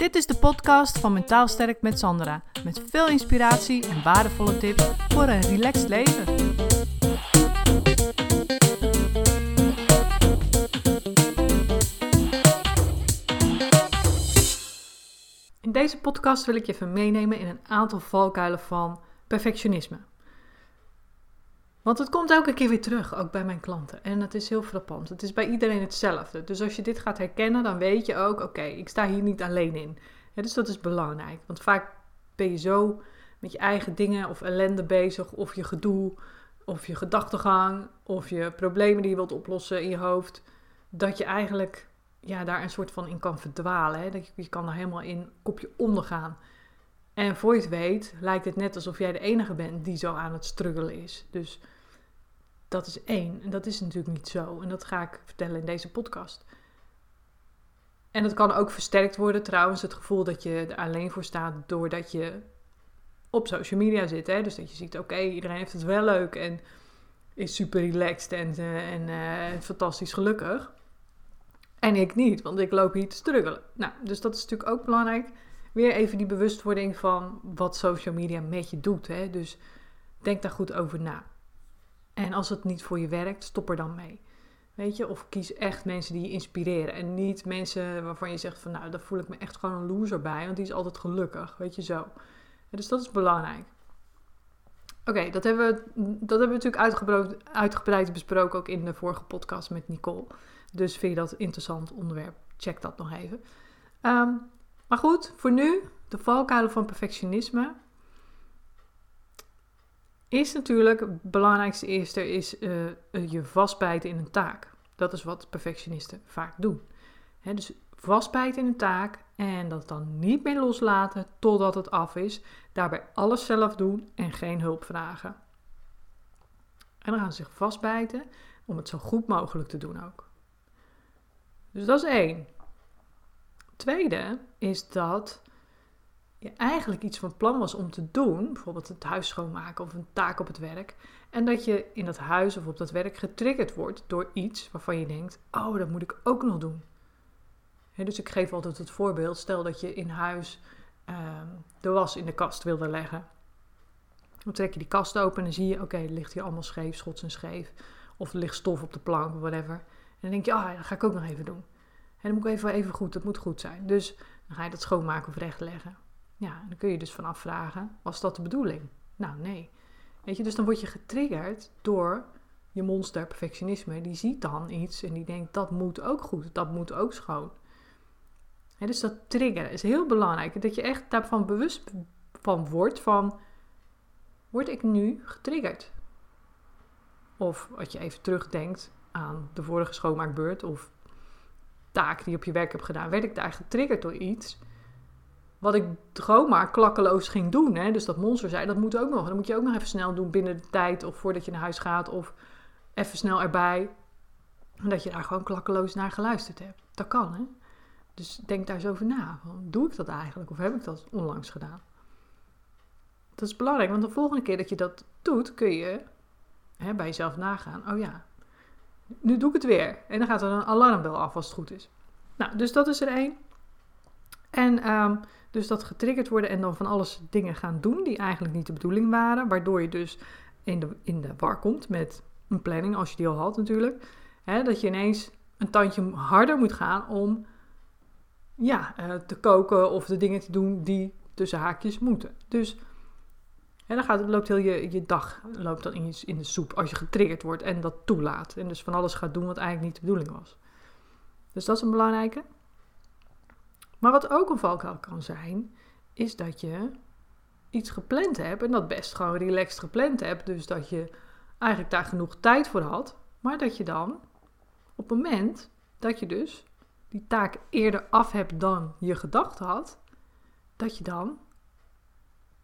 Dit is de podcast van Mentaal Sterk met Sandra. Met veel inspiratie en waardevolle tips voor een relaxed leven. In deze podcast wil ik je even meenemen in een aantal valkuilen van perfectionisme. Want het komt elke keer weer terug, ook bij mijn klanten. En het is heel frappant. Het is bij iedereen hetzelfde. Dus als je dit gaat herkennen, dan weet je ook, oké, ik sta hier niet alleen in. dus dat is belangrijk. Want vaak ben je zo met je eigen dingen of ellende bezig, of je gedoe, of je gedachtegang, of je problemen die je wilt oplossen in je hoofd, dat je eigenlijk ja, daar een soort van in kan verdwalen. Hè? Dat je, kan daar helemaal in kopje ondergaan. En voor je het weet, lijkt het net alsof jij de enige bent die zo aan het struggelen is. Dus dat is één. En dat is natuurlijk niet zo. En dat ga ik vertellen in deze podcast. En het kan ook versterkt worden trouwens, het gevoel dat je er alleen voor staat doordat je op social media zit. Hè? Dus dat je ziet, oké, iedereen heeft het wel leuk en is super relaxed en, uh, en uh, fantastisch gelukkig. En ik niet, want ik loop hier te struggelen. Nou, dus dat is natuurlijk ook belangrijk weer even die bewustwording van wat social media met je doet. Hè? Dus denk daar goed over na. En als het niet voor je werkt, stop er dan mee. Weet je, of kies echt mensen die je inspireren. En niet mensen waarvan je zegt van nou, daar voel ik me echt gewoon een loser bij. Want die is altijd gelukkig, weet je zo. dus dat is belangrijk. Oké, dat, hebben we, dat hebben we natuurlijk uitgebreid, besproken ook in de vorige podcast met Nicole. Dus vind je dat een interessant onderwerp? Check dat nog even. Um, maar goed, voor nu, de valkuilen van perfectionisme. Is natuurlijk, het belangrijkste eerste is uh, je vastbijten in een taak. Dat is wat perfectionisten vaak doen. dus vastbijten in een taak en dat dan niet meer loslaten totdat het af is. Daarbij alles zelf doen en geen hulp vragen. En dan gaan ze zich vastbijten om het zo goed mogelijk te doen ook. Dus dat is één. Tweede is dat je eigenlijk iets van plan was om te doen, bijvoorbeeld het huis schoonmaken of een taak op het werk, en dat je in dat huis of op dat werk getriggerd wordt door iets waarvan je denkt: oh, dat moet ik ook nog doen. dus ik geef altijd het voorbeeld: stel dat je in huis ehm, de was in de kast wilde leggen. Dan trek je die kast open en zie je: oké, het ligt hier allemaal scheef, schots en scheef. Of er ligt stof op de plank of whatever. En dan denk je: ah, oh, dat ga ik ook nog even doen. En dan moet ik even, even goed, dat moet goed zijn. Dus dan ga je dat schoonmaken of rechtleggen. Ja, dan kun je dus van afvragen, was dat de bedoeling? Nou, nee. Weet je, dus dan word je getriggerd door je monster perfectionisme. Die ziet dan iets en die denkt, dat moet ook goed, dat moet ook schoon. dus dat triggeren is heel belangrijk. Dat je echt daarvan bewust van wordt van, word ik nu getriggerd? Of wat je even terugdenkt aan de vorige schoonmaakbeurt of taak die je op je werk hebt gedaan, werd ik daar getriggerd door iets. Wat ik gewoon maar klakkeloos ging doen. Hè? Dus dat monster zei, dat moet ook nog. Dat moet je ook nog even snel doen binnen de tijd of voordat je naar huis gaat. Of even snel erbij. En dat je daar gewoon klakkeloos naar geluisterd hebt. Dat kan, hè? Dus denk daar eens over na. Doe ik dat eigenlijk? Of heb ik dat onlangs gedaan? Dat is belangrijk, want de volgende keer dat je dat doet, kun je hè, bij jezelf nagaan. Oh ja, nu doe ik het weer. En dan gaat er een alarmbel af als het goed is. Nou, dus dat is er één. En um, dus dat getriggerd worden en dan van alles dingen gaan doen die eigenlijk niet de bedoeling waren. Waardoor je dus in de, in de war komt met een planning, als je die al had natuurlijk. Hè, dat je ineens een tandje harder moet gaan om ja, uh, te koken of de dingen te doen die tussen haakjes moeten. Dus dan gaat, loopt heel je, je dag loopt dan in, in de soep als je getriggerd wordt en dat toelaat. En dus van alles gaat doen wat eigenlijk niet de bedoeling was. Dus dat is een belangrijke. Maar wat ook een valkuil kan zijn, is dat je iets gepland hebt en dat best gewoon relaxed gepland hebt. Dus dat je eigenlijk daar genoeg tijd voor had. Maar dat je dan op het moment dat je dus die taak eerder af hebt dan je gedacht had, dat je dan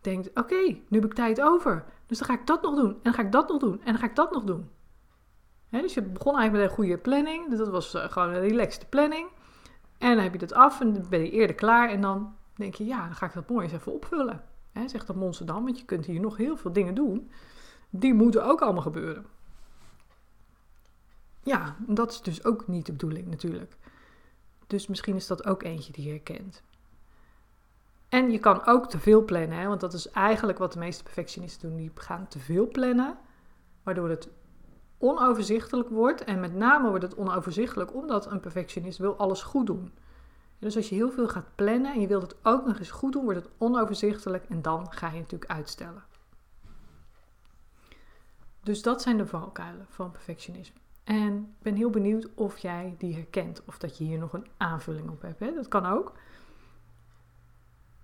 denkt: oké, nu heb ik tijd over. Dus dan ga ik dat nog doen. En dan ga ik dat nog doen. En dan ga ik dat nog doen. dus je begon eigenlijk met een goede planning. Dus dat was uh, gewoon een relaxed planning. En dan heb je dat af en ben je eerder klaar. En dan denk je: ja, dan ga ik dat mooi eens even opvullen. He, zegt dat monster dan, want je kunt hier nog heel veel dingen doen. Die moeten ook allemaal gebeuren. Ja, dat is dus ook niet de bedoeling natuurlijk. Dus misschien is dat ook eentje die je herkent. En je kan ook te veel plannen, hè? want dat is eigenlijk wat de meeste perfectionisten doen. Die gaan te veel plannen, waardoor het onoverzichtelijk wordt. En met name wordt het onoverzichtelijk omdat een perfectionist wil alles goed doen. Dus als je heel veel gaat plannen en je wilt het ook nog eens goed doen, wordt het onoverzichtelijk en dan ga je natuurlijk uitstellen. Dus dat zijn de valkuilen van perfectionisme. En ik ben heel benieuwd of jij die herkent of dat je hier nog een aanvulling op hebt. Hè? Dat kan ook.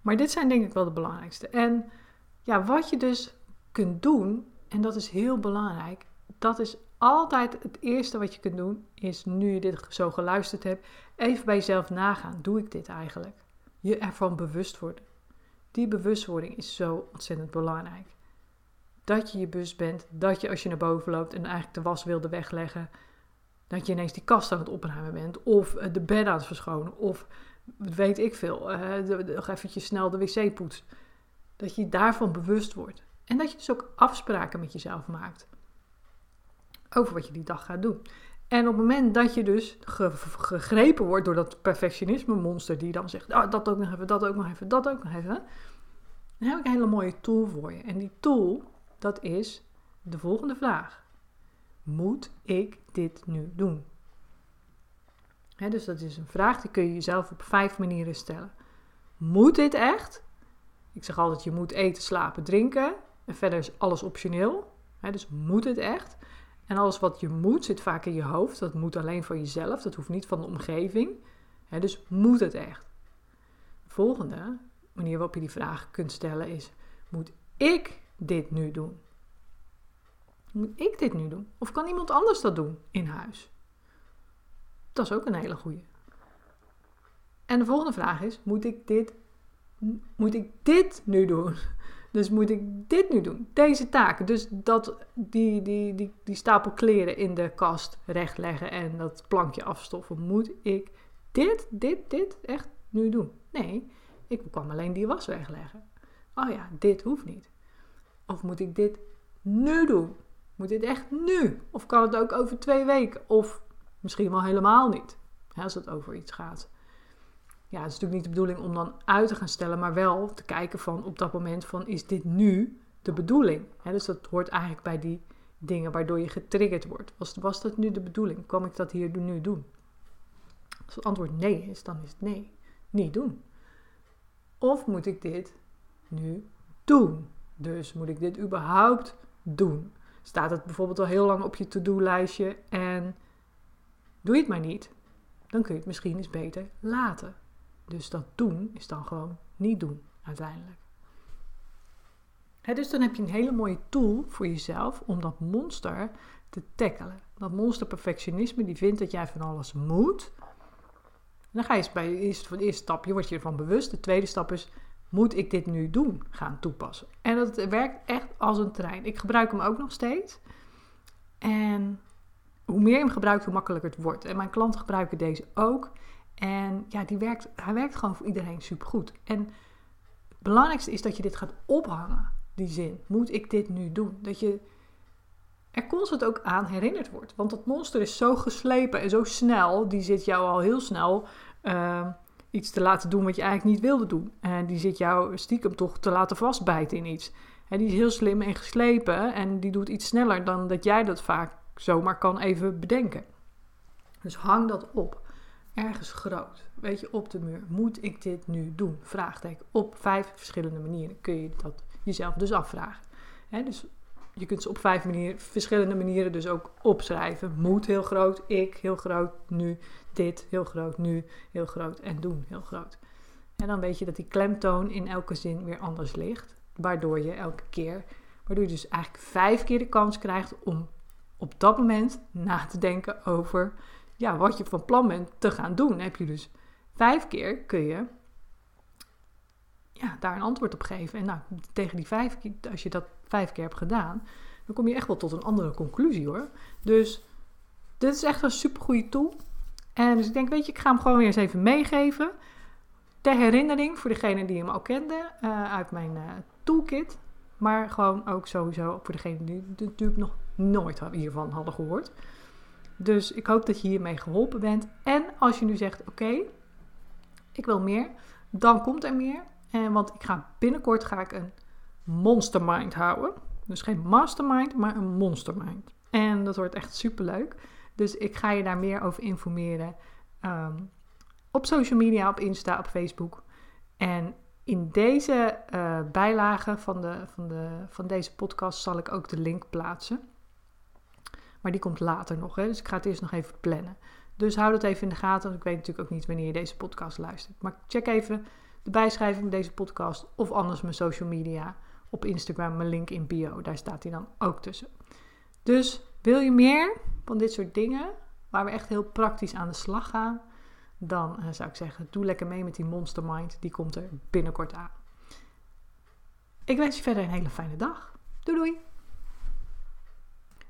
Maar dit zijn denk ik wel de belangrijkste. En ja, wat je dus kunt doen, en dat is heel belangrijk, dat is altijd het eerste wat je kunt doen, is nu je dit zo geluisterd hebt, even bij jezelf nagaan. Doe ik dit eigenlijk? Je ervan bewust worden. Die bewustwording is zo ontzettend belangrijk. Dat je je bewust bent, dat je als je naar boven loopt en eigenlijk de was wilde wegleggen, dat je ineens die kast aan het opruimen bent, of eh, de bed aan het verschonen, of weet ik veel, uh, nog eventjes snel de wc poetst. Dat je daarvan bewust wordt. En dat je dus ook afspraken met jezelf maakt over wat je die dag gaat doen. En op het moment dat je dus gegrepen wordt door dat perfectionisme monster die dan zegt, oh, dat ook nog even, dat ook nog even, dat ook nog even, dan heb ik een hele mooie tool voor je. En die tool, dat is de volgende vraag. Moet ik dit nu doen? dus dat is een vraag die kun je jezelf op vijf manieren stellen. Moet dit echt? Ik zeg altijd, je moet eten, slapen, drinken. En verder is alles optioneel. dus moet het echt? En alles wat je moet zit vaak in je hoofd. Dat moet alleen voor jezelf. Dat hoeft niet van de omgeving. dus moet het echt? De volgende manier waarop je die vraag kunt stellen is: Moet ik dit nu doen? Moet ik dit nu doen? Of kan iemand anders dat doen in huis? Dat is ook een hele goede. En de volgende vraag is: Moet ik dit, moet ik dit nu doen? Dus moet ik dit nu doen? Deze taken. Dus dat, die, die, die, die stapel kleren in de kast rechtleggen en dat plankje afstoffen. Moet ik dit, dit, dit echt nu doen? Nee, ik kan alleen die was wegleggen. Oh ja, dit hoeft niet. Of moet ik dit nu doen? Moet dit echt nu? Of kan het ook over twee weken? Of misschien wel helemaal niet, als het over iets gaat ja, het is natuurlijk niet de bedoeling om dan uit te gaan stellen, maar wel te kijken van op dat moment van is dit nu de bedoeling? dus dat hoort eigenlijk bij die dingen waardoor je getriggerd wordt. Was, was dat nu de bedoeling? Kom ik dat hier nu doen? Als het antwoord nee is, dan is het nee. Niet doen. Of moet ik dit nu doen? Dus moet ik dit überhaupt doen? Staat het bijvoorbeeld al heel lang op je to-do-lijstje en doe je het maar niet? Dan kun je het misschien eens beter laten. Dus dat doen is dan gewoon niet doen uiteindelijk. dus dan heb je een hele mooie tool voor jezelf om dat monster te tackelen. Dat monster perfectionisme die vindt dat jij van alles moet. dan ga je bij eerst, voor de eerste stap, je wordt je ervan bewust. De tweede stap is, moet ik dit nu doen gaan toepassen? En dat werkt echt als een trein. Ik gebruik hem ook nog steeds. En hoe meer je hem gebruikt, hoe makkelijker het wordt. En mijn klanten gebruiken deze ook. En ja, die werkt, hij werkt gewoon voor iedereen supergoed. En het belangrijkste is dat je dit gaat ophangen, die zin. Moet ik dit nu doen? Dat je er constant ook aan herinnerd wordt. Want dat monster is zo geslepen en zo snel, die zit jou al heel snel uh, iets te laten doen wat je eigenlijk niet wilde doen. En die zit jou stiekem toch te laten vastbijten in iets. En die is heel slim en geslepen en die doet iets sneller dan dat jij dat vaak zomaar kan even bedenken. Dus hang dat op ergens groot, weet je, op de muur. Moet ik dit nu doen? Vraagteken. Op vijf verschillende manieren kun je dat jezelf dus afvragen. dus je kunt ze op vijf manieren, verschillende manieren dus ook opschrijven. Moet heel groot, ik heel groot, nu, dit heel groot, nu heel groot en doen heel groot. En dan weet je dat die klemtoon in elke zin weer anders ligt. Waardoor je elke keer, waardoor je dus eigenlijk vijf keer de kans krijgt om op dat moment na te denken over ja, wat je van plan bent te gaan doen. heb je dus vijf keer kun je ja, daar een antwoord op geven. En nou, tegen die vijf keer, als je dat vijf keer hebt gedaan, dan kom je echt wel tot een andere conclusie hoor. Dus dit is echt een super goede tool. En dus ik denk, weet je, ik ga hem gewoon weer eens even meegeven. Ter herinnering voor degene die hem al kende uh, uit mijn uh, toolkit. Maar gewoon ook sowieso voor degene die natuurlijk nog nooit hiervan hadden gehoord. Dus ik hoop dat je hiermee geholpen bent. En als je nu zegt: Oké, ik wil meer, dan komt er meer. En want ik ga binnenkort ga ik een monstermind houden. Dus geen mastermind, maar een monstermind. En dat wordt echt super leuk. Dus ik ga je daar meer over informeren. Ehm, op social media, op Insta, op Facebook. En in deze uh, bijlage van, de, van, de, van deze podcast zal ik ook de link plaatsen. Maar die komt later nog, hè? dus ik ga het eerst nog even plannen. Dus hou dat even in de gaten, want ik weet natuurlijk ook niet wanneer je deze podcast luistert. Maar check even de bijschrijving van deze podcast of anders mijn social media op Instagram, mijn link in bio. Daar staat hij dan ook tussen. Dus wil je meer van dit soort dingen, waar we echt heel praktisch aan de slag gaan, dan uh, zou ik zeggen, doe lekker mee met die Monster Mind. Die komt er binnenkort aan. Ik wens je verder een hele fijne dag. Doei doei!